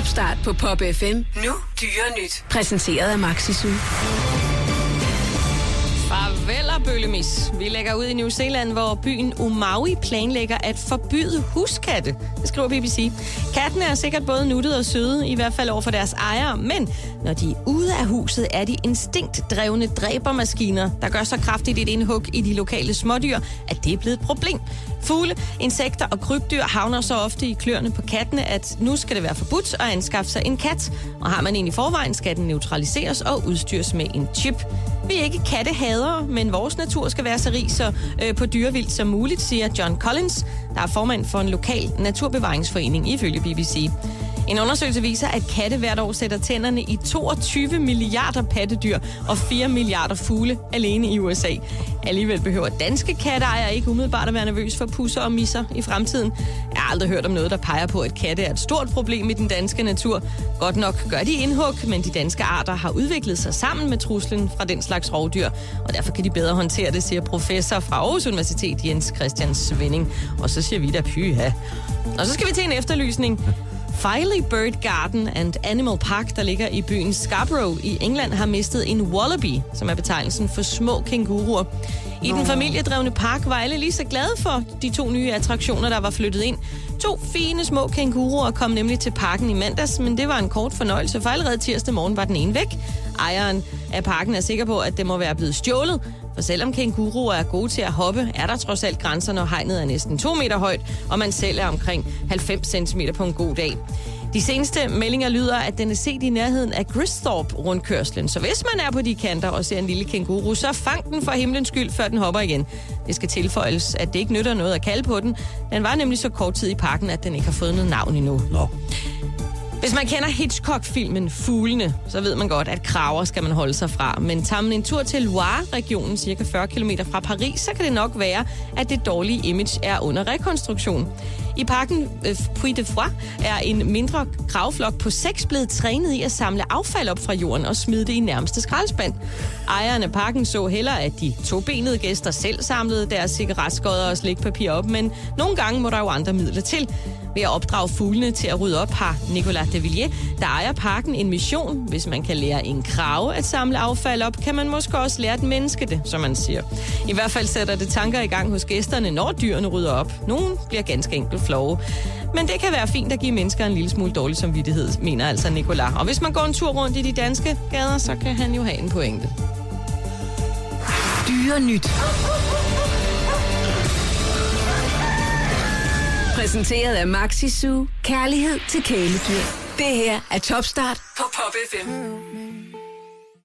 Topstart på Pop FM. Nu dyre nyt. Præsenteret af Maxisu. Farvel, Bøllemis. Vi lægger ud i New Zealand, hvor byen Umaui planlægger at forbyde huskatte. Det skriver BBC. Kattene er sikkert både nuttede og søde, i hvert fald over for deres ejere, men når de er ude af huset, er de instinktdrevne dræbermaskiner, der gør så kraftigt et indhug i de lokale smådyr, at det er blevet et problem. Fugle, insekter og krybdyr havner så ofte i kløerne på kattene, at nu skal det være forbudt at anskaffe sig en kat. Og har man en i forvejen, skal den neutraliseres og udstyres med en chip. Vi er ikke kattehadere, men vores natur skal være så rig så, øh, på dyrevildt som muligt, siger John Collins, der er formand for en lokal naturbevaringsforening ifølge BBC. En undersøgelse viser, at katte hvert år sætter tænderne i 22 milliarder pattedyr og 4 milliarder fugle alene i USA. Alligevel behøver danske katteejere ikke umiddelbart at være nervøs for pusser og misser i fremtiden. Jeg har aldrig hørt om noget, der peger på, at katte er et stort problem i den danske natur. Godt nok gør de indhug, men de danske arter har udviklet sig sammen med truslen fra den slags rovdyr, og derfor kan de bedre håndtere det, siger professor fra Aarhus Universitet Jens Christian Svending. Og så siger vi da pyha. Og så skal vi til en efterlysning. Filey Bird Garden and Animal Park, der ligger i byen Scarborough i England, har mistet en wallaby, som er betegnelsen for små kænguruer. I den familiedrevne park var alle lige så glade for de to nye attraktioner, der var flyttet ind. To fine små kænguruer kom nemlig til parken i mandags, men det var en kort fornøjelse, for allerede tirsdag morgen var den ene væk. Ejeren af parken er sikker på, at det må være blevet stjålet, for selvom kænguruer er gode til at hoppe, er der trods alt grænser, når hegnet er næsten 2 meter højt, og man selv er omkring 90 cm på en god dag. De seneste meldinger lyder, at den er set i nærheden af Gristhorpe rundkørslen. Så hvis man er på de kanter og ser en lille kænguru, så fang den for himlens skyld, før den hopper igen. Det skal tilføjes, at det ikke nytter noget at kalde på den. Den var nemlig så kort tid i parken, at den ikke har fået noget navn endnu. Nå. Hvis man kender Hitchcock-filmen Fuglene, så ved man godt, at kraver skal man holde sig fra. Men tager man en tur til Loire-regionen, cirka 40 km fra Paris, så kan det nok være, at det dårlige image er under rekonstruktion. I parken øh, Puy de Foix er en mindre kravflok på seks blevet trænet i at samle affald op fra jorden og smide det i nærmeste skraldespand. Ejeren af parken så heller, at de tobenede gæster selv samlede deres cigaretskodder og slikpapir op, men nogle gange må der jo andre midler til. Ved at opdrage fuglene til at rydde op har Nicolas de Villiers, der ejer parken, en mission. Hvis man kan lære en krave at samle affald op, kan man måske også lære et menneske det, som man siger. I hvert fald sætter det tanker i gang hos gæsterne, når dyrene rydder op. Nogen bliver ganske enkelt kloge. Men det kan være fint at give mennesker en lille smule dårlig samvittighed, mener altså Nicolas. Og hvis man går en tur rundt i de danske gader, så kan han jo have en pointe. Dyre nyt. Præsenteret af Maxi Su. Kærlighed til kæledyr. Det her er Topstart på Pop FM.